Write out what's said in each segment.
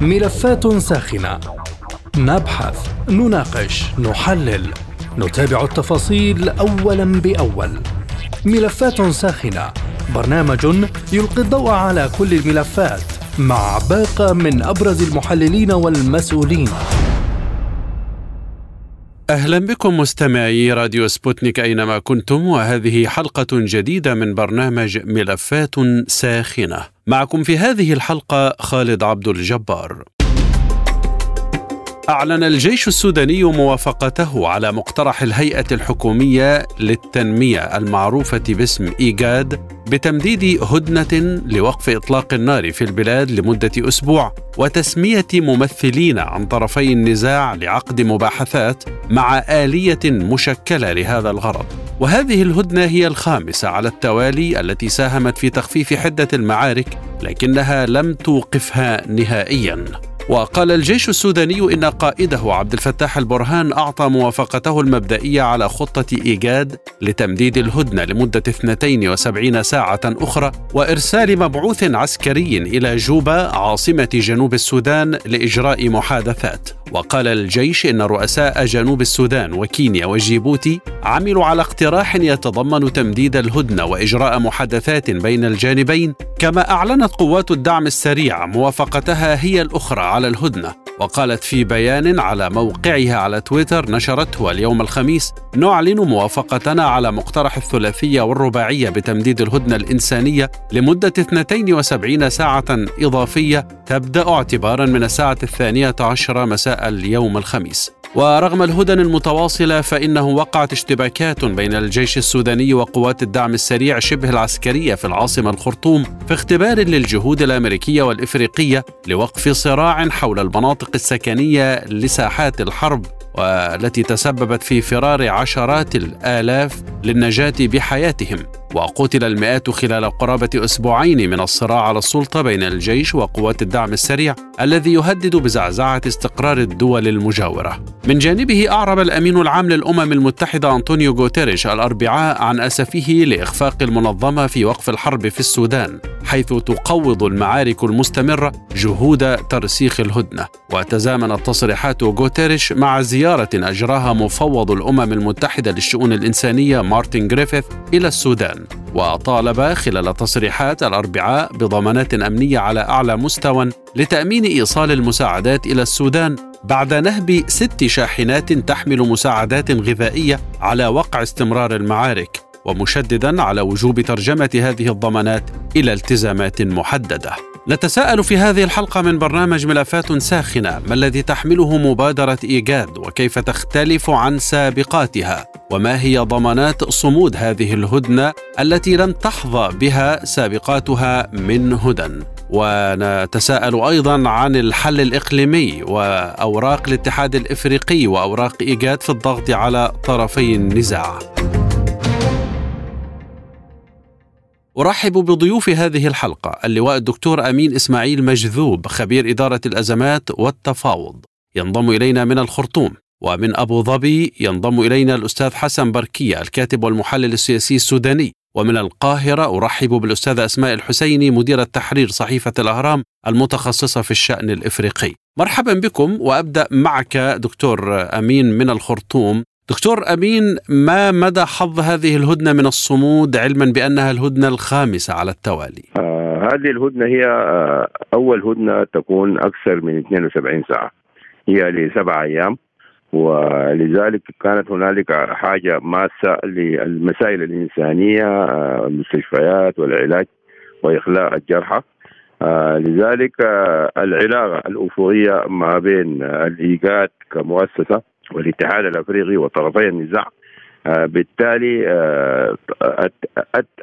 ملفات ساخنة. نبحث نناقش نحلل. نتابع التفاصيل اولا بأول. ملفات ساخنة. برنامج يلقي الضوء على كل الملفات. مع باقة من أبرز المحللين والمسؤولين. أهلا بكم مستمعي راديو سبوتنيك أينما كنتم وهذه حلقة جديدة من برنامج ملفات ساخنة. معكم في هذه الحلقة خالد عبد الجبار. أعلن الجيش السوداني موافقته على مقترح الهيئة الحكومية للتنمية المعروفة باسم إيجاد بتمديد هدنة لوقف إطلاق النار في البلاد لمدة أسبوع وتسمية ممثلين عن طرفي النزاع لعقد مباحثات مع آلية مشكلة لهذا الغرض. وهذه الهدنة هي الخامسة على التوالي التي ساهمت في تخفيف حدة المعارك لكنها لم توقفها نهائياً. وقال الجيش السوداني إن قائده عبد الفتاح البرهان أعطى موافقته المبدئية على خطة إيجاد لتمديد الهدنة لمدة 72 ساعة أخرى وإرسال مبعوث عسكري إلى جوبا عاصمة جنوب السودان لإجراء محادثات. وقال الجيش إن رؤساء جنوب السودان وكينيا وجيبوتي عملوا على اقتراح يتضمن تمديد الهدنة وإجراء محادثات بين الجانبين. كما أعلنت قوات الدعم السريع موافقتها هي الأخرى على الهدنة وقالت في بيان على موقعها على تويتر نشرته اليوم الخميس نعلن موافقتنا على مقترح الثلاثية والرباعية بتمديد الهدنة الإنسانية لمدة 72 ساعة إضافية تبدأ اعتبارا من الساعة الثانية عشر مساء اليوم الخميس. ورغم الهدن المتواصلة فإنه وقعت اشتباكات بين الجيش السوداني وقوات الدعم السريع شبه العسكرية في العاصمة الخرطوم في اختبار للجهود الأمريكية والإفريقية لوقف صراع حول المناطق السكنية لساحات الحرب والتي تسببت في فرار عشرات الآلاف للنجاة بحياتهم. وقتل المئات خلال قرابة أسبوعين من الصراع على السلطة بين الجيش وقوات الدعم السريع الذي يهدد بزعزعة استقرار الدول المجاورة. من جانبه أعرب الأمين العام للأمم المتحدة أنطونيو غوتيريش الأربعاء عن أسفه لإخفاق المنظمة في وقف الحرب في السودان حيث تقوض المعارك المستمرة جهود ترسيخ الهدنة وتزامنت تصريحات غوتيريش مع زيارة أجراها مفوض الأمم المتحدة للشؤون الإنسانية مارتن جريفيث إلى السودان وطالب خلال تصريحات الأربعاء بضمانات أمنية على أعلى مستوى لتأمين إيصال المساعدات إلى السودان بعد نهب ست شاحنات تحمل مساعدات غذائية على وقع استمرار المعارك ومشددا على وجوب ترجمة هذه الضمانات إلى التزامات محددة. نتساءل في هذه الحلقة من برنامج ملفات ساخنة ما الذي تحمله مبادرة إيجاد وكيف تختلف عن سابقاتها وما هي ضمانات صمود هذه الهدنة التي لم تحظى بها سابقاتها من هدى ونتساءل أيضا عن الحل الإقليمي وأوراق الاتحاد الإفريقي وأوراق إيجاد في الضغط على طرفي النزاع. أرحب بضيوف هذه الحلقة اللواء الدكتور أمين إسماعيل مجذوب خبير إدارة الأزمات والتفاوض. ينضم إلينا من الخرطوم ومن أبو ظبي ينضم إلينا الأستاذ حسن بركية الكاتب والمحلل السياسي السوداني. ومن القاهرة أرحب بالأستاذة أسماء الحسيني مديرة تحرير صحيفة الأهرام المتخصصة في الشأن الإفريقي. مرحبا بكم وأبدأ معك دكتور أمين من الخرطوم. دكتور أمين ما مدى حظ هذه الهدنة من الصمود علما بأنها الهدنة الخامسة على التوالي؟ آه هذه الهدنة هي آه أول هدنة تكون أكثر من 72 ساعة. هي لسبع أيام ولذلك كانت هنالك حاجة ماسة للمسائل الإنسانية آه المستشفيات والعلاج وإخلاء الجرحى. آه لذلك آه العلاقة الأفقية ما بين الإيجاد كمؤسسة والاتحاد الأفريقي وطرفي النزاع آه بالتالي آه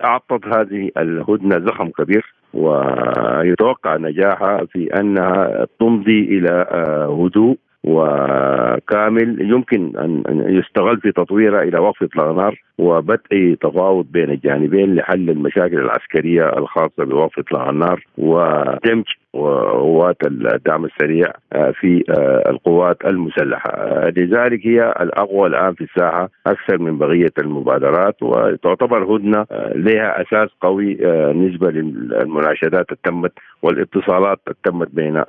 أعطت هذه الهدنة زخم كبير ويتوقع نجاحها في أنها تمضي إلى آه هدوء وكامل يمكن ان يستغل في تطويرها إلى وقف إطلاق النار وبدء تفاوض بين الجانبين لحل المشاكل العسكرية الخاصة بوقف إطلاق النار ودمج قوات الدعم السريع آه، في آه، القوات المسلحة. آه، لذلك هي الأقوى الآن في الساحة أكثر من بقية المبادرات وتعتبر هدنة لها أساس قوي نسبة للمناشدات التمت والإتصالات التمت بين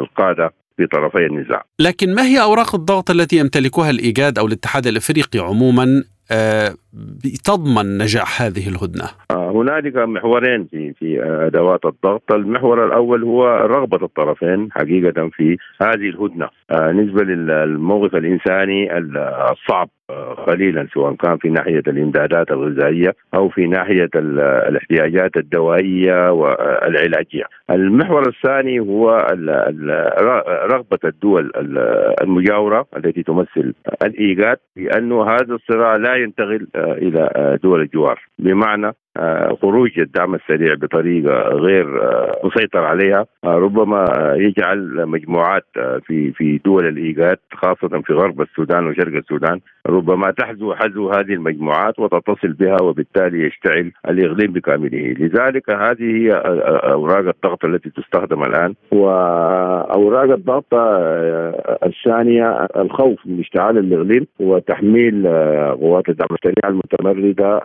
القادة. في طرفي النزاع. لكن ما هي أوراق الضغط التي يمتلكها الإيجاد أو الاتحاد الإفريقي عموما تضمن نجاح هذه الهدنة؟ هنالك محورين في في أدوات الضغط، المحور الأول هو رغبة الطرفين حقيقة في هذه الهدنة، آه، نسبه للموقف الإنساني الصعب قليلا سواء كان في ناحية الإمدادات الغذائية أو في ناحية الاحتياجات الدوائية والعلاجية. المحور الثاني هو رغبة الدول المجاورة التي تمثل الإيجاد بانه هذا الصراع لا ينتقل إلى دول الجوار، بمعنى خروج الدعم السريع بطريقة غير مسيطر عليها. ربما يجعل مجموعات في في دول الإيجاد خاصة في غرب السودان وشرق السودان ربما تحزو حزو هذه المجموعات وتتصل بها وبالتالي يشتعل الإقليم بكامله، لذلك هذه هي أوراق الضغط التي تستخدم الآن. وأوراق الضغط الثانية الخوف من اشتعال الإقليم وتحميل قوات الدعم السريع المتمردة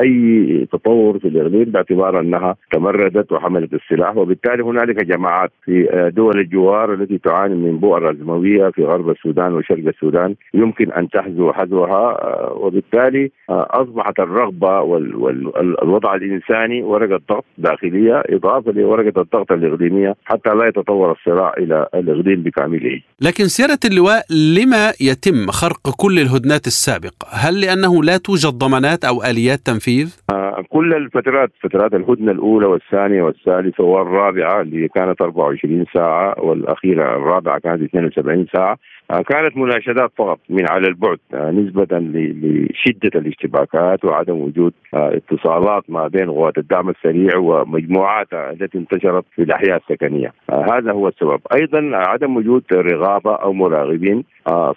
أي تطور في الاقليم باعتبار أنها تمردت وحملت السلاح وبالتالي هنالك جماعات في دول الجوار التي تعاني من بؤر ازمويه في غرب السودان وشرق السودان يمكن أن تحذو حذوها آه، وبالتالي آه، أصبحت الرغبة والوضع الإنساني ورقة ضغط داخلية إضافة لورقة الضغط الإقليمية حتى لا يتطور الصراع إلى الإقليم بكامله. لكن سيادة اللواء لما يتم خرق كل الهدنات السابقة؟ هل لأنه لا توجد ضمانات أو آليات تنفيذ؟ uh, كل الفترات فترات الهدنة الأولى والثانية والثالثة والرابعة اللي كانت 24 ساعة والأخيرة الرابعة كانت 72 ساعة آه، كانت مناشدات فقط من على البعد آه، نسبة لشدة الاشتباكات وعدم وجود آه، اتصالات ما بين قوات الدعم السريع ومجموعاتها التي انتشرت في الأحياء السكنية. هذا هو السبب. أيضا عدم وجود رغابة أو مراقبين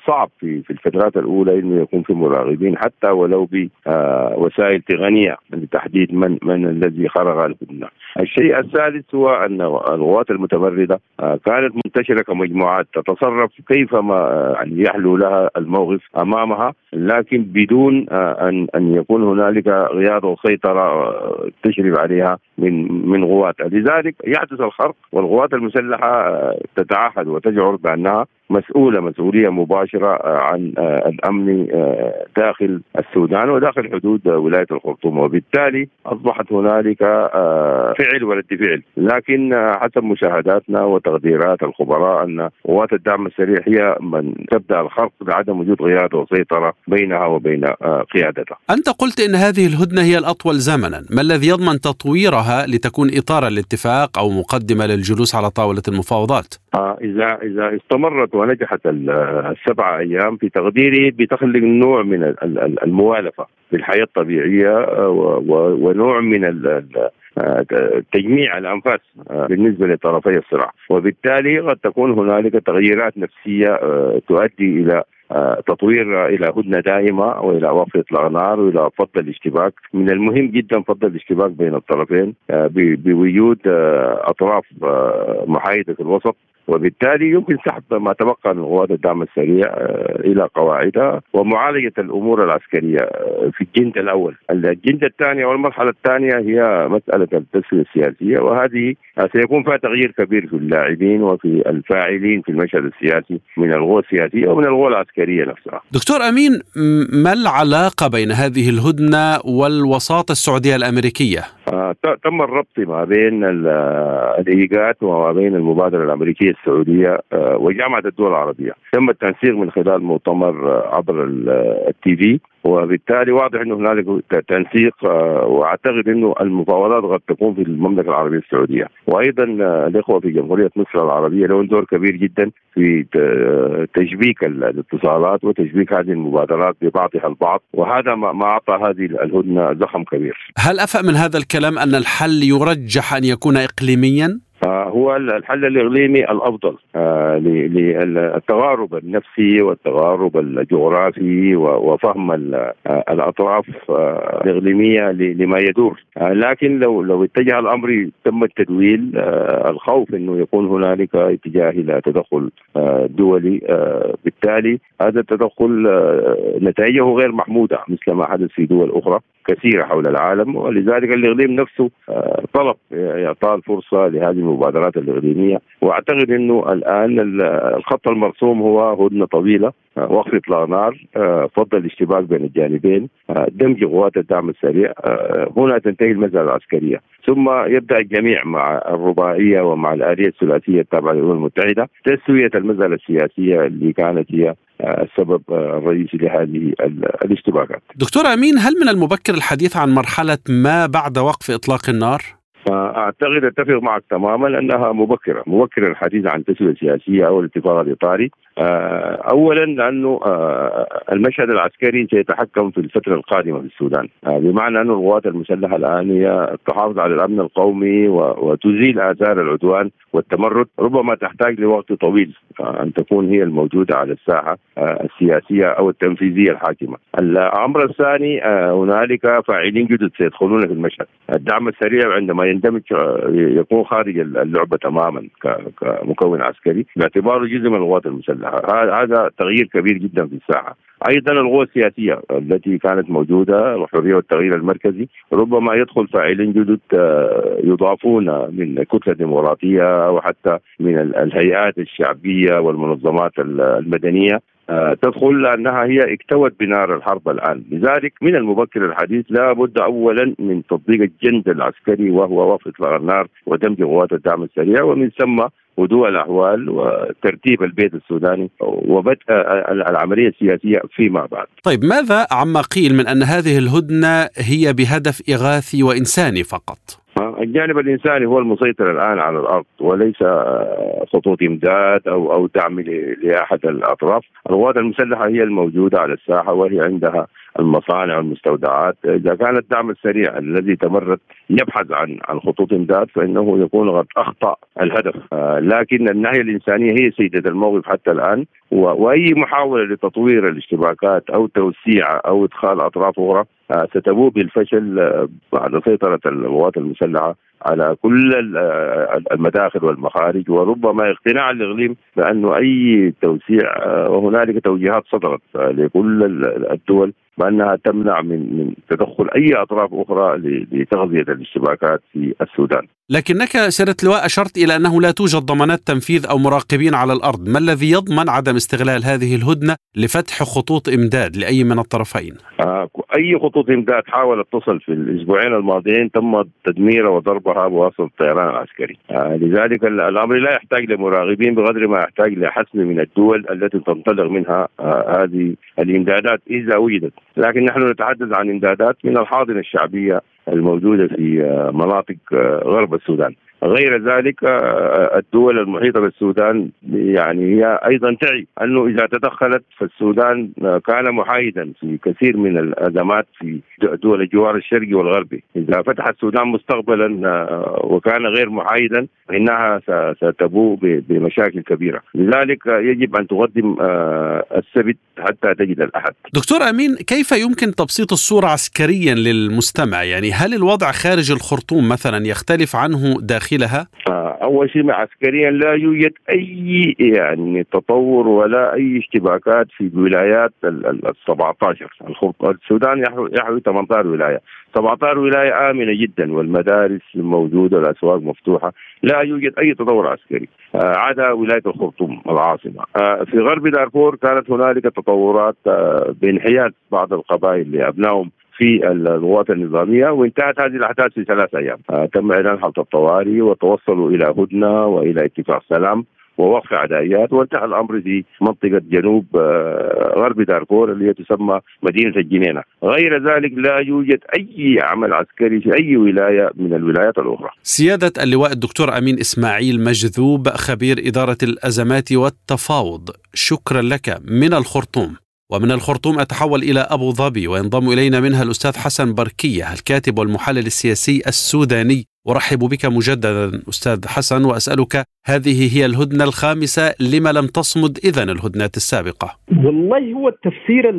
صعب في في الفترات الأولى أنه يكون في مراقبين حتى ولو بوسائل تقنية. لتحديد من من الذي خرج الهدنة. الشيء الثالث هو أن القوات المتمردة كانت منتشرة كمجموعات تتصرف كيفما يعني يحلو لها الموقف أمامها. لكن بدون آه، أن أن يكون هنالك قياده وسيطرة آه، تشرف عليها من من قواتها لذلك يحدث الخرق والقوات المسلحة آه، تتعهد وتشعر بأنها مسؤولة مسؤولية مباشرة عن الأمن داخل السودان وداخل حدود ولاية الخرطوم. وبالتالي أصبحت هنالك فعل ورد فعل. لكن حسب مشاهداتنا وتقديرات الخبراء أن قوات الدعم السريع هي من تبدأ الخرق بعدم وجود قياده وسيطرة بينها وبين قيادتها. أنت قلت إن هذه الهدنة هي الأطول زمنا، ما الذي يضمن تطويرها لتكون اطار الاتفاق أو مقدمة للجلوس على طاولة المفاوضات؟ إذا إذا استمرت ونجحت السبعة أيام في تقديري بتخلق نوع من الموالفة في الحياة الطبيعية آه، ونوع من آه، تجميع الأنفاس آه، بالنسبة لطرفي الصراع وبالتالي قد تكون هنالك تغييرات نفسية تؤدي إلى تطوير إلى هدنة دائمة وإلى وقف اطلاق وإلى فض الاشتباك. من المهم جدا فض الاشتباك بين الطرفين بوجود أطراف محايدة الوسط. وبالتالي يمكن سحب ما تبقى من قوات الدعم السريع آه، إلى قواعدها ومعالجة الأمور العسكرية آه، في الجند الأول، الجند الثانية والمرحله الثانية هي مسألة التسويه السياسيه وهذه سيكون فيها تغيير كبير في اللاعبين وفي الفاعلين في المشهد السياسي من القوى السياسيه ومن القوى العسكرية نفسها. دكتور أمين ما العلاقة بين هذه الهدنة والوساطه السعودية الأمريكية؟ آه تم الربط ما بين الإيجاد وما بين المبادرة الأمريكية السعودية آه وجامعة الدول العربية، تم التنسيق من خلال مؤتمر آه عبر التي في وبالتالي واضح إنه هنالك تنسيق آه، وأعتقد إنه المفاوضات قد تكون في المملكة العربية السعودية وأيضا آه، الإخوة في جمهورية مصر العربية لهم دور كبير جدا في تشبيك الاتصالات وتشبيك هذه المبادرات ببعضها البعض وهذا ما أعطى هذه الهدنة زخم كبير. هل أفهم من هذا الكلام أن الحل يرجح أن يكون اقليميا؟ هو الحل الإقليمي الأفضل للتغارب النفسي والتغارب الجغرافي وفهم الأطراف الإقليمية لما يدور. لكن لو لو اتجه الأمر تم التدويل الخوف إنه يكون هنالك اتجاه إلى تدخل دولي بالتالي هذا التدخل نتائجه غير محمودة مثل ما حدث في دول أخرى كثيرة حول العالم ولذلك الإقليم نفسه طلب إعطاء الفرصة لهذه المبادرات الإقليمية. وأعتقد إنه الآن الخط المرسوم هو هدنة طويلة. وقف إطلاق نار. فضل الاشتباك بين الجانبين. دمج قوات الدعم السريع. هنا تنتهي المسألة العسكرية. ثم يبدأ الجميع مع الرباعية ومع الاليه الثلاثية التابعة للأمم المتحدة. تسوية المسألة السياسية اللي كانت هي السبب الرئيسي لهذه الاشتباكات. دكتور أمين هل من المبكر الحديث عن مرحلة ما بعد وقف إطلاق النار؟ اعتقد أتفق معك تماما أنها مبكرة، مبكر الحديث عن تسوية سياسية أو الاتفاق الإطاري. اولا لأنه المشهد العسكري سيتحكم في الفترة القادمة في السودان، بمعنى أن القوات المسلحة الآن هي تحافظ على الأمن القومي وتزيل آثار العدوان والتمرد، ربما تحتاج لوقت طويل أن تكون هي الموجودة على الساحة السياسية أو التنفيذية الحاكمة. الأمر الثاني هنالك فاعلين جدد سيدخلون في المشهد، الدعم السريع عندما يندمج يكون خارج اللعبة تماما كمكون عسكري باعتباره جزء من القوات المسلحة. هذا تغيير كبير جدا في الساحة. أيضا القوى السياسية التي كانت موجودة الحرية والتغيير المركزي ربما يدخل فاعلين جدد يضافون من كتلة ديمقراطية وحتى من الهيئات الشعبية والمنظمات المدنية. تدخل لأنها هي اكتوت بنار الحرب الآن، لذلك من المبكر الحديث لا بد اولا من تطبيق الجند العسكري وهو وقف اطلاق النار ودمج قوات الدعم السريع ومن ثم هدوء الأحوال وترتيب البيت السوداني وبدء العملية السياسية فيما بعد. طيب ماذا عما قيل من أن هذه الهدنة هي بهدف إغاثي وإنساني فقط؟ الجانب الإنساني هو المسيطر الآن على الأرض وليس خطوط إمداد أو أو دعم لأحد الأطراف، القوات المسلحة هي الموجودة على الساحة وهي عندها المصانع والمستودعات، إذا كان الدعم السريع الذي تمرد يبحث عن عن خطوط إمداد فإنه يكون قد أخطأ الهدف، لكن الناحية الإنسانية هي سيدة الموقف حتى الآن وأي محاولة لتطوير الاشتباكات أو توسيع أو إدخال أطراف أخرى ستبوء بالفشل بعد سيطرة القوات المسلحة على كل المداخل والمخارج. وربما اقتناع الإقليم بانه أي توسيع وهنالك توجيهات صدرت لكل الدول بانها تمنع من من تدخل أي أطراف أخرى لتغذية الاشتباكات في السودان. لكنك سياده اللواء أشرت إلى أنه لا توجد ضمانات تنفيذ أو مراقبين على الأرض، ما الذي يضمن عدم استغلال هذه الهدنة لفتح خطوط إمداد لأي من الطرفين؟ آه أي خطوط إمداد حاولت تصل في الأسبوعين الماضيين تم تدميرها وضربها بواسطة الطيران العسكري، آه لذلك الأمر لا يحتاج لمراقبين بقدر ما يحتاج لحسم من الدول التي تنطلق منها آه هذه الإمدادات إذا وجدت، لكن نحن نتحدث عن إمدادات من الحاضنة الشعبية الموجودة في مناطق غرب السودان. غير ذلك الدول المحيطة بالسودان يعني هي أيضا تعي أنه إذا تدخلت فالسودان كان محايدا في كثير من الأزمات في دول الجوار الشرقي والغربي، إذا فتح السودان مستقبلا وكان غير محايدا فإنها ستبوء بمشاكل كبيرة، لذلك يجب أن تقدم السبت حتى تجد الأحد. دكتور أمين كيف يمكن تبسيط الصورة عسكريا للمستمع؟ يعني هل الوضع خارج الخرطوم مثلا يختلف عنه داخل داخلها؟ اول شيء عسكريا لا يوجد أي يعني تطور ولا أي اشتباكات في الولايات ال 17 السودان يحوي 18 ولاية. 17 ولاية آمنة جدا والمدارس موجودة والأسواق مفتوحة. لا يوجد أي تطور عسكري. عدا ولاية الخرطوم العاصمة. في غرب دارفور كانت هنالك تطورات بانحياز بعض القبائل لأبنائهم. في القوات النظامية وانتهت هذه الأحداث في ثلاث أيام تم إعلان حاله الطوارئ وتوصلوا إلى هدنة وإلى اتفاق سلام ووقف عدائيات وانتهى الأمر في منطقة جنوب آه غرب دارفور اللي تسمى مدينة الجنينة، غير ذلك لا يوجد أي عمل عسكري في أي ولاية من الولايات الأخرى. سيادة اللواء الدكتور أمين إسماعيل مجذوب خبير إدارة الأزمات والتفاوض، شكرا لك من الخرطوم. ومن الخرطوم أتحول إلى أبو ظبي وينضم إلينا منها الأستاذ حسن بركية الكاتب والمحلل السياسي السوداني. أرحب بك مجددا أستاذ حسن وأسألك هذه هي الهدنة الخامسة لما لم تصمد اذا الهدنات السابقة. والله هو التفسير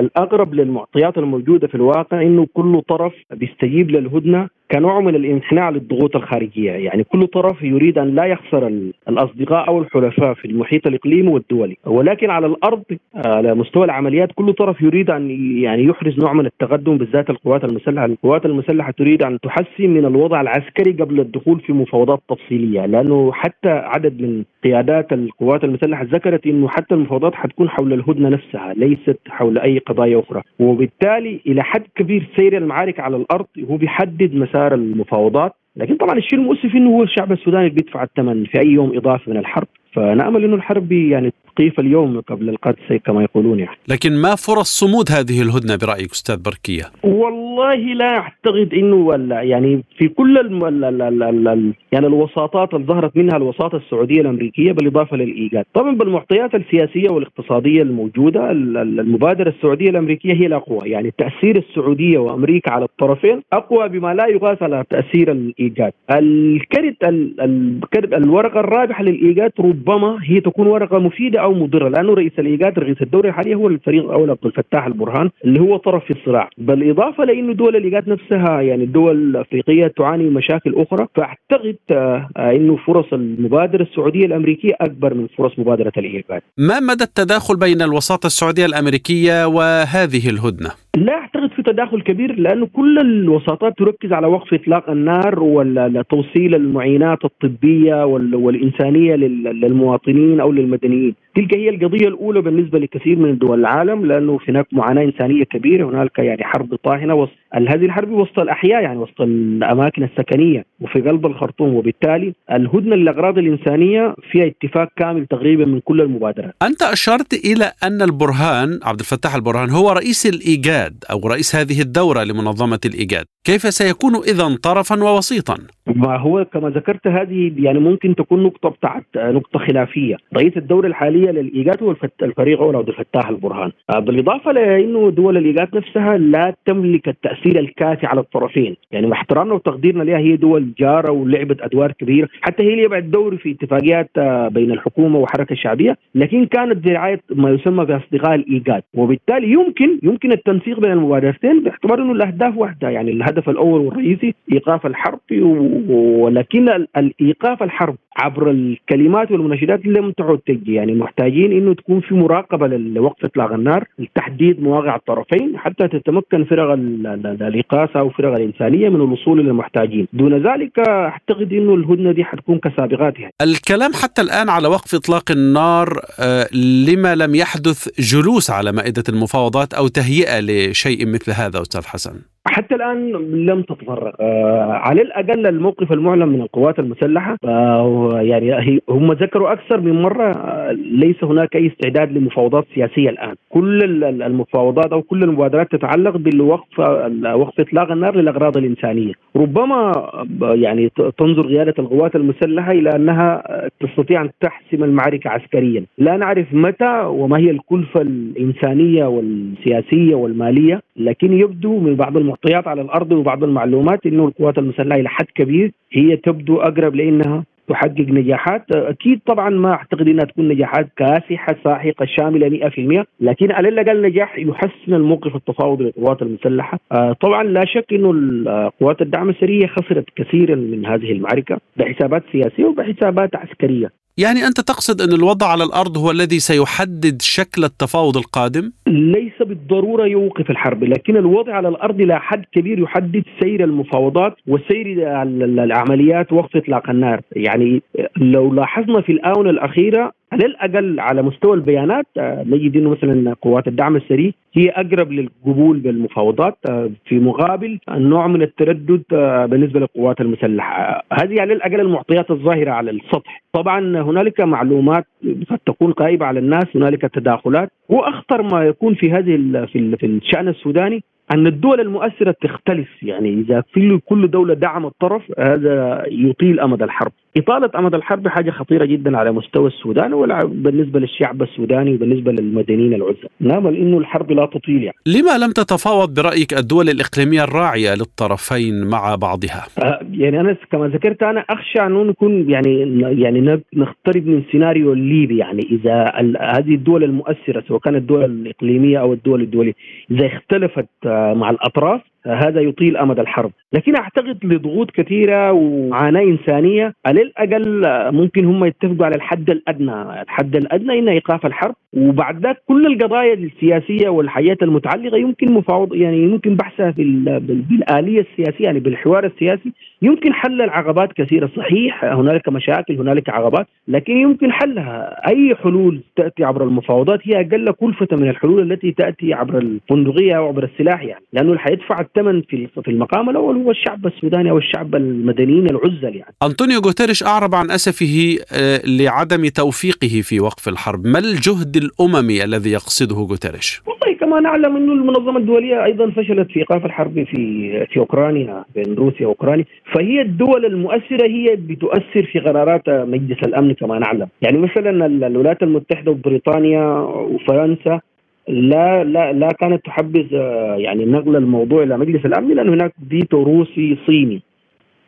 الاغرب للمعطيات الموجودة في الواقع إنه كل طرف بيستجيب للهدنة كنوع من الامتناع للضغوط الخارجية، يعني كل طرف يريد أن لا يخسر الأصدقاء أو الحلفاء في المحيط الإقليمي والدولي، ولكن على الأرض على مستوى العمليات كل طرف يريد أن يعني يحرز نوع من التقدم بالذات القوات المسلحة، القوات المسلحة تريد أن تحسن من الوضع العسكري قبل الدخول في مفاوضات تفصيلية، لأنه حتى عدد من قيادات القوات المسلحة ذكرت إنه حتى المفاوضات حتكون حول الهدنة نفسها ليست حول أي قضايا أخرى، وبالتالي إلى حد كبير سير المعارك على الأرض هو بيحدد مسار المفاوضات. لكن طبعا الشيء المؤسف إنه هو الشعب السوداني بيدفع الثمن في أي يوم إضافي من الحرب. فنامل إنه الحرب يعني تقيف اليوم قبل القدس كما يقولون يعني. لكن ما فرص صمود هذه الهدنة برأيك أستاذ بركية؟ والله لا أعتقد إنه ولا يعني في كل الم... ال... ال... ال... ال... يعني الوساطات اللي ظهرت منها الوساطة السعودية الأمريكية بالإضافة للإيجاد، طبعا بالمعطيات السياسية والاقتصادية الموجودة المبادرة السعودية الأمريكية هي الأقوى، يعني تأثير السعودية وأمريكا على الطرفين أقوى بما لا يقاس على تأثير الإيجاد. الكرت ال... الكرت الورقة الرابحة للإيجاد ربما هي تكون ورقة مفيدة أو مضره لأنه رئيس الإيجاد رئيس الدولة الحالي هو الفريق الأول عبد الفتاح البرهان اللي هو طرف في الصراع. بالاضافه لأنه دول الإيجاد نفسها يعني الدول الافريقيه تعاني من مشاكل أخرى. فأعتقد آه، إنه فرص المبادرة السعودية الأمريكية أكبر من فرص مبادرة الإيجاد. ما مدى التداخل بين الوساطه السعودية الأمريكية وهذه الهدنة؟ لا أعتقد في تداخل كبير لأنه كل الوساطات تركز على وقف إطلاق النار وتوصيل المعينات الطبية والإنسانية للمواطنين أو للمدنيين. تلك هي القضية الأولى بالنسبة لكثير من دول العالم لأنه هناك معاناة إنسانية كبيرة هناك يعني حرب طاحنة هذه الحرب وسط الأحياء يعني وسط الأماكن السكنية وفي قلب الخرطوم وبالتالي الهدنة للأغراض الإنسانية فيها اتفاق كامل تقريبا من كل المبادرات. أنت أشرت إلى أن البرهان عبد الفتاح البرهان هو رئيس الإيجاد أو رئيس هذه الدورة لمنظمة الإيجاد. كيف سيكون إذا طرفا ووسيطا؟ ما هو كما ذكرت هذه يعني ممكن تكون نقطة بتاعت نقطة خلافية. رئيس الدورة الحالية للإيجاد هو الفريق عبد الفتاح البرهان. آه، بالإضافة لأنه دول الإيجاد نفسها لا تملك التأثير الكافي على الطرفين. يعني احترامنا وتقديرنا لها هي دول جارة ولعبت أدوار كبيرة. حتى هي بعد دوري في اتفاقيات آه، بين الحكومة والحركة الشعبية. لكن كانت برعاية ما يسمى بأصدقاء الإيجاد. وبالتالي يمكن يمكن التنسيق بين المبادرتين باعتبار أنه الأهداف واحدة. يعني الهدف الأول والرئيسي إيقاف الحرب ولكن الإيقاف الحرب عبر الكلمات والمناشدات لم تعد تجي يعني محتاجين إنه تكون في مراقبة لوقف إطلاق النار لتحديد مواقع الطرفين حتى تتمكن فرق الاقاصه أو فرق الإنسانية من الوصول إلى المحتاجين، دون ذلك أعتقد إنه الهدنة دي حتكون كسابقاتها. الكلام حتى الآن على وقف إطلاق النار آه، لما لم يحدث جلوس على مائدة المفاوضات أو تهيئة لشيء مثل هذا أستاذ حسن. حتى الآن لم تتفرغ آه على الأقل الموقف المعلن من القوات المسلحة آه يعني هم ذكروا أكثر من مرة آه ليس هناك أي استعداد لمفاوضات سياسية الآن. كل المفاوضات أو كل المبادرات تتعلق بالوقف وقف إطلاق النار للأغراض الإنسانية. ربما يعني تنظر قياده القوات المسلحة إلى أنها تستطيع أن تحسم المعركة عسكريا. لا نعرف متى وما هي الكلفة الإنسانية والسياسية والمالية. لكن يبدو من بعض المعطيات على الأرض وبعض المعلومات إنه القوات المسلحة إلى حد كبير هي تبدو أقرب لأنها تحقق نجاحات. أكيد طبعا ما أعتقد إنها تكون نجاحات كاسحة ساحقة شاملة 100% لكن على الأقل نجاح يحسن الموقف التفاوضي للقوات المسلحة. آه، طبعا لا شك إنه قوات الدعم السرية خسرت كثيرا من هذه المعركة بحسابات سياسية وبحسابات عسكرية. يعني أنت تقصد أن الوضع على الأرض هو الذي سيحدد شكل التفاوض القادم؟ ليس بالضرورة يوقف الحرب لكن الوضع على الأرض إلى حد كبير يحدد سير المفاوضات وسير العمليات وقف إطلاق النار يعني لو لاحظنا في الآونة الأخيرة على الأقل على مستوى البيانات آه، نجد انه مثلا قوات الدعم السري هي أقرب للقبول بالمفاوضات آه، في مقابل النوع من التردد آه، بالنسبة للقوات المسلحة. هذه على الأقل المعطيات الظاهرة على السطح. طبعا هنالك معلومات قد تكون غائبه على الناس هنالك تداخلات. وأخطر ما يكون في هذه في الشأن السوداني أن الدول المؤثرة تختلف يعني إذا كل دولة دعمت طرف هذا يطيل أمد الحرب. إطالة أمد الحرب حاجة خطيرة جدا على مستوى السودان وبالنسبه للشعب السوداني وبالنسبة للمدنيين العزل نامل انه الحرب لا تطيل يعني. لما لم تتفاوض برأيك الدول الإقليمية الراعية للطرفين مع بعضها؟ آه يعني أنا كما ذكرت أنا أخشى انه نكون يعني يعني نقترب من سيناريو الليبي يعني. إذا هذه الدول المؤثرة سواء كانت الدول الإقليمية أو الدول الدولية إذا اختلفت آه، مع الأطراف هذا يطيل أمد الحرب، لكن أعتقد لضغوط كثيرة ومعاناة إنسانية على الأقل ممكن هم يتفقوا على الحد الأدنى، الحد الأدنى إن إيقاف الحرب وبعد ذلك كل القضايا السياسية والحياة المتعلقة يمكن مفاوض يعني يمكن بحثها في بالآلية السياسية يعني بالحوار السياسي. يمكن حل العقبات كثيرة. صحيح هنالك مشاكل هنالك عقبات لكن يمكن حلها. أي حلول تأتي عبر المفاوضات؟ هي أقل كلفة من الحلول التي تأتي عبر البندقيه أو عبر السلاح يعني. لأنه اللي حيدفع الثمن في في المقام الأول هو الشعب السوداني أو الشعب المدنيين العزل يعني. أنطونيو غوتيريش أعرب عن أسفه آه، لعدم توفيقه في وقف الحرب. ما الجهد الأممي الذي يقصده غوتيريش؟ والله كما نعلم أنه المنظمة الدولية أيضا فشلت في إيقاف الحرب في في أوكرانيا بين روسيا وأوكرانيا. فهي الدول المؤثرة هي بتؤثر في قرارات مجلس الأمن كما نعلم. يعني مثلا الولايات المتحدة وبريطانيا وفرنسا لا لا لا كانت تحبذ يعني نقل الموضوع إلى مجلس الأمن لأن هناك فيتو روسي صيني.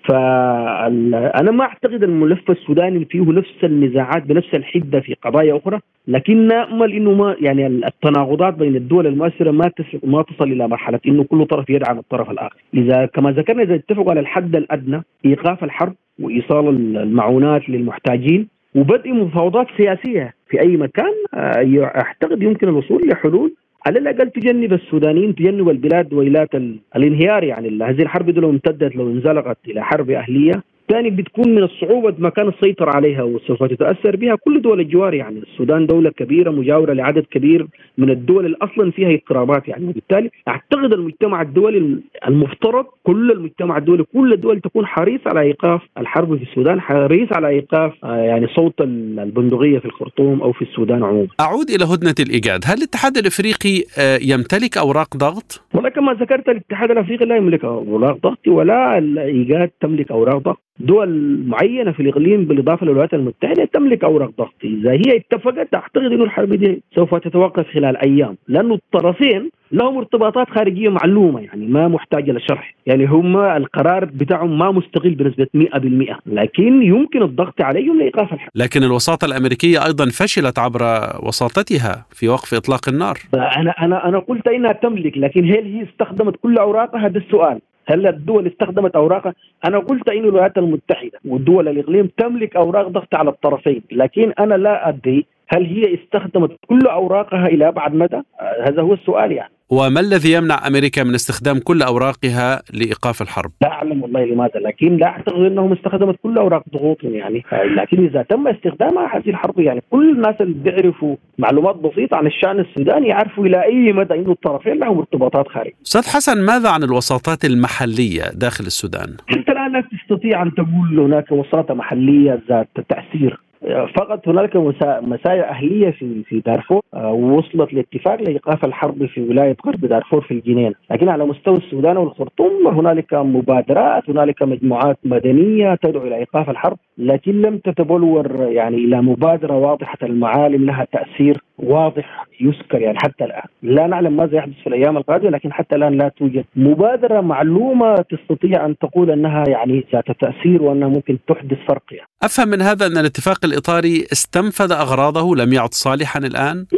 فانا ما أعتقد الملف السوداني فيه نفس النزاعات بنفس الحدة في قضايا أخرى لكن نأمل إنه ما يعني التناقضات بين الدول المؤثرة ما ما تصل إلى مرحلة إنه كل طرف يدعم الطرف الآخر. إذا كما ذكرنا إذا اتفقوا على الحد الأدنى إيقاف الحرب وإيصال المعونات للمحتاجين وبدء مفاوضات سياسية في أي مكان آه، أعتقد يمكن الوصول لحلول على الأقل تجنب السودانيين تجنب البلاد ويلات الانهيار يعني. هذه الحرب دي لو امتدت لو انزلقت إلى حرب أهلية ثاني بتكون من الصعوبة مكان السيطرة عليها وسوف تتأثر بها كل دول الجوار يعني. السودان دولة كبيرة مجاورة لعدد كبير من الدول اللي أصلا فيها اضطرابات يعني. وبالتالي أعتقد المجتمع الدولي المفترض كل المجتمع الدولي كل الدول تكون حريص على إيقاف الحرب في السودان حريص على إيقاف آه، يعني صوت البندقية في الخرطوم أو في السودان عموما. أعود إلى هدنة الإيجاد. هل الاتحاد الإفريقي آه، يمتلك أوراق ضغط؟ والله كما ذكرت الاتحاد الأفريقي لا يملك أوراق ضغط ولا الإيجاد تملك أوراق ضغط. دول معينة في الإقليم بالإضافة للولايات المتحدة تملك أوراق ضغط، إذا هي اتفقت أعتقد إنه الحرب دي سوف تتوقف خلال أيام، لأنه الطرفين لهم ارتباطات خارجية معلومة يعني ما محتاجه لشرح، يعني هم القرار بتاعهم ما مستقل بنسبة 100% لكن يمكن الضغط عليهم لإيقاف الحرب. لكن الوساطة الأمريكية أيضا فشلت عبر وساطتها في وقف إطلاق النار. أنا أنا أنا قلت إنها تملك لكن هل هي استخدمت كل أوراقها هذا السؤال. هل الدول استخدمت اوراقها؟ أنا قلت إن الولايات المتحدة والدول الإقليم تملك أوراق ضغط على الطرفين، لكن أنا لا أدري هل هي استخدمت كل أوراقها إلى ابعد مدى؟ هذا هو السؤال يعني. وما الذي يمنع أمريكا من استخدام كل أوراقها لإيقاف الحرب؟ لا أعلم والله لماذا لكن لا أعتقد أنهم استخدمت كل أوراق ضغوطهم يعني لكن إذا تم استخدامها هذه الحرب يعني كل الناس اللي بيعرفوا معلومات بسيطة عن الشأن السوداني يعرفوا إلى أي مدى إنه الطرفين لهم ارتباطات خارجية. أستاذ حسن ماذا عن الوساطات المحلية داخل السودان؟ أنت الآن لا تستطيع أن تقول هناك وساطة محلية ذات تأثير فقط هنالك مسايا أهلية في في دارفور آه، وصلت لاتفاق لإيقاف الحرب في ولاية غرب دارفور في الجنين، لكن على مستوى السودان والخرطوم هنالك مبادرات، هنالك مجموعات مدنية تدعو إلى إيقاف الحرب، لكن لم تتبلور يعني إلى مبادرة واضحة المعالم لها تأثير واضح يذكر يعني حتى الآن، لا نعلم ماذا يحدث في الأيام القادمة لكن حتى الآن لا توجد مبادرة معلومة تستطيع أن تقول أنها يعني ذات تأثير وأنها ممكن تحدث فرق يعني. أفهم من هذا أن الاتفاق الإطاري استنفذ أغراضه لم يعد صالحا في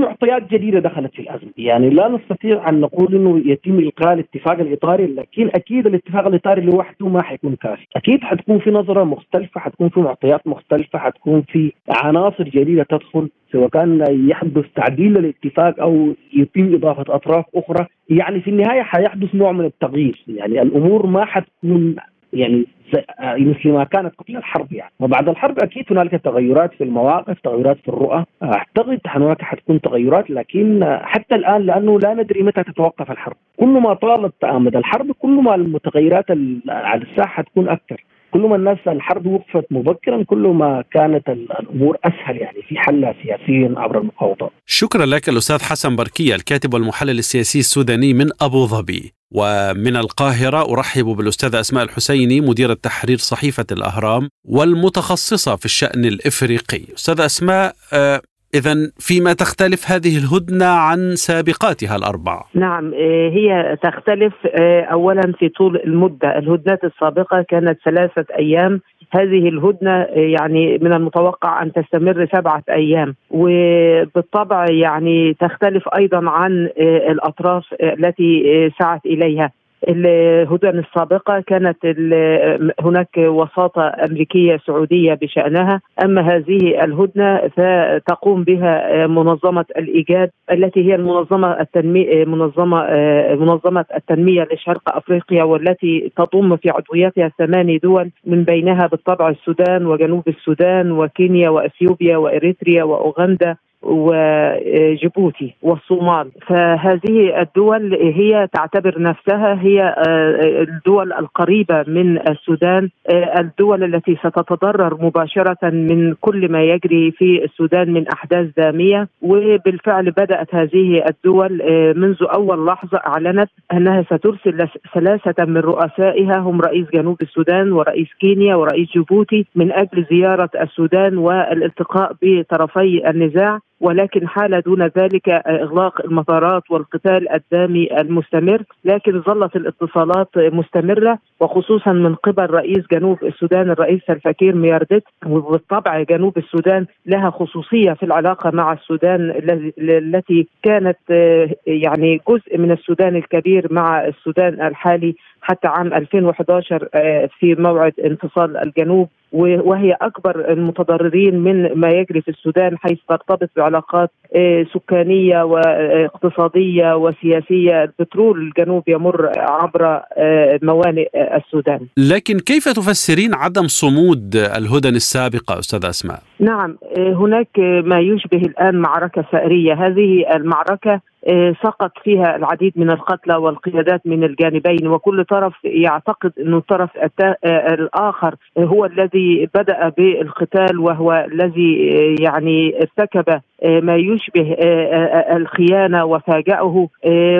معطيات جديدة دخلت في الأزمة. يعني لا نستطيع أن نقول أنه يتم إلغاء الاتفاق الإطاري لكن أكيد الاتفاق الإطاري لوحده ما حيكون كافي. أكيد حتكون في نظرة مختلفة حتكون في معطيات مختلفة حتكون في عناصر جديدة تدخل سواء كان يحدث تعديل للاتفاق أو يتم إضافة أطراف أخرى. يعني في النهاية حيحدث نوع من التغيير. يعني الأمور ما حتكون يعني آه، مثل ما كانت قبل الحرب يعني. وبعد الحرب أكيد هنالك تغيرات في المواقف تغيرات في الرؤى. أعتقد هناك حتكون تغيرات لكن حتى الآن لأنه لا ندري متى تتوقف الحرب. كل ما طالت امد الحرب كل ما المتغيرات على الساحة تكون أكثر. كل ما الناس الحرب وقفت مبكرا كل ما كانت الأمور أسهل يعني في حلها سياسيا عبر المفاوضات. شكرا لك الأستاذ حسن بركية الكاتب والمحلل السياسي السوداني من أبو ظبي. ومن القاهرة أرحب بالأستاذة أسماء الحسيني مديرة تحرير صحيفة الأهرام والمتخصصة في الشأن الإفريقي أستاذة أسماء آه، إذا فيما تختلف هذه الهدنة عن سابقاتها الأربع. نعم آه، هي تختلف آه، أولا في طول المدة. الهدنات السابقة كانت ثلاثة أيام. هذه الهدنة يعني من المتوقع أن تستمر سبعة أيام. وبالطبع يعني تختلف أيضا عن الأطراف التي سعت إليها. الهدن السابقة كانت هناك وساطة أمريكية سعودية بشأنها. أما هذه الهدنة فتقوم بها منظمة الإيجاد التي هي المنظمة التنمية منظمة منظمة التنمية لشرق أفريقيا والتي تضم في عضويتها ثماني دول من بينها بالطبع السودان وجنوب السودان وكينيا وأثيوبيا وإريتريا وأوغندا. وجيبوتي والصومال. فهذه الدول هي تعتبر نفسها هي آه، الدول القريبة من السودان آه، الدول التي ستتضرر مباشرة من كل ما يجري في السودان من أحداث دامية. وبالفعل بدأت هذه الدول آه، منذ أول لحظة أعلنت أنها سترسل ثلاثة من رؤسائها. هم رئيس جنوب السودان ورئيس كينيا ورئيس جيبوتي. من أجل زيارة السودان والالتقاء بطرفي النزاع. ولكن حال دون ذلك إغلاق المطارات والقتال الدامي المستمر لكن ظلت الاتصالات مستمرة وخصوصا من قبل رئيس جنوب السودان الرئيس الفكير مياردت وبالطبع جنوب السودان لها خصوصية في العلاقة مع السودان التي كانت يعني جزء من السودان الكبير مع السودان الحالي حتى عام 2011 آه، في موعد انفصال الجنوب. وهي أكبر المتضررين من ما يجري في السودان حيث ترتبط بعلاقات آه، سكانية واقتصاديه وسياسية. البترول الجنوب يمر عبر آه، موانئ السودان. لكن كيف تفسرين عدم صمود الهدن السابقة أستاذ أسماء؟ نعم هناك ما يشبه الآن معركة ثاريه هذه المعركة آه، سقط فيها العديد من القتلى والقيادات من الجانبين وكل طرف يعتقد أن الطرف آه، الآخر هو الذي بدأ بالقتال وهو الذي آه، يعني ارتكب ما يشبه الخيانة وفاجأه.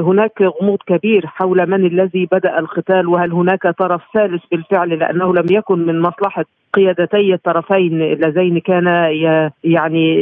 هناك غموض كبير حول من الذي بدأ القتال وهل هناك طرف ثالث بالفعل؟ لأنه لم يكن من مصلحة قيادتي الطرفين اللذين كانا يعني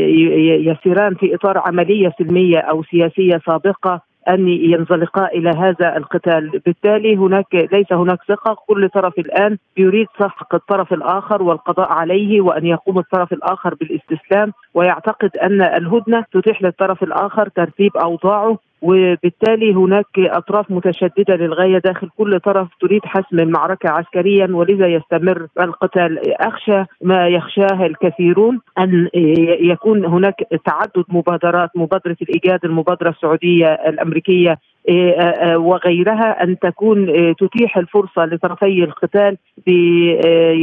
يسيران في إطار عملية سلمية أو سياسية سابقة. أن ينزلقا إلى هذا القتال، بالتالي هناك ليس هناك ثقة، كل طرف الآن يريد سحق الطرف الآخر والقضاء عليه وأن يقوم الطرف الآخر بالاستسلام. ويعتقد أن الهدنة تتيح للطرف الآخر ترتيب أوضاعه. وبالتالي هناك أطراف متشددة للغاية داخل كل طرف تريد حسم المعركة عسكريا ولذا يستمر القتال. أخشى ما يخشاه الكثيرون أن يكون هناك تعدد مبادرات مبادرة الإيجاد المبادرة السعودية الأمريكية وغيرها أن تكون آه، تتيح الفرصة لطرفي القتال ب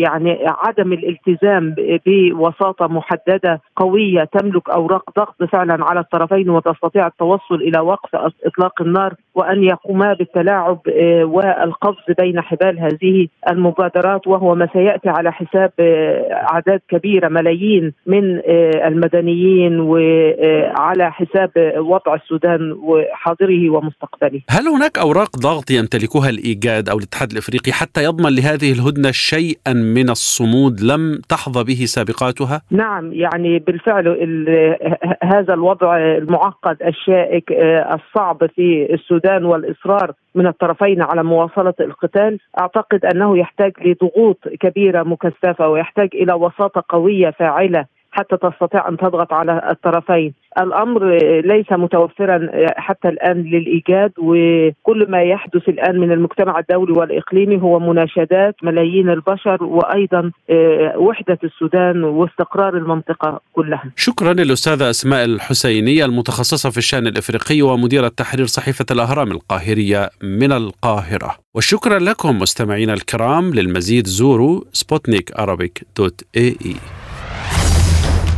يعني عدم الالتزام بوساطة محددة قوية تملك أوراق ضغط فعلا على الطرفين وتستطيع التوصل إلى وقف إطلاق النار وأن يقوما بالتلاعب والقفز بين حبال هذه المبادرات وهو ما سيأتي على حساب أعداد كبيرة ملايين من المدنيين وعلى حساب وضع السودان وحاضره ومستقبله المستقبلي هل هناك أوراق ضغط يمتلكها الإيجاد أو الاتحاد الإفريقي حتى يضمن لهذه الهدنة شيئا من الصمود لم تحظى به سابقاتها؟ نعم يعني بالفعل هذا الوضع المعقد الشائك آه، الصعب في السودان والإصرار من الطرفين على مواصلة القتال أعتقد أنه يحتاج لضغوط كبيرة مكثفة ويحتاج إلى وساطة قوية فاعلة حتى تستطيع أن تضغط على الطرفين الأمر ليس متوفرا حتى الآن للإيجاد وكل ما يحدث الآن من المجتمع الدولي والإقليمي هو مناشدات ملايين البشر وأيضا آه، وحدة السودان واستقرار المنطقة كلها. شكرا للأستاذة أسماء الحسينية المتخصصة في الشأن الإفريقي ومديره تحرير صحيفة الأهرام القاهرية من القاهرة. وشكرا لكم مستمعينا الكرام للمزيد زوروا سبوتنيك دوت إي إي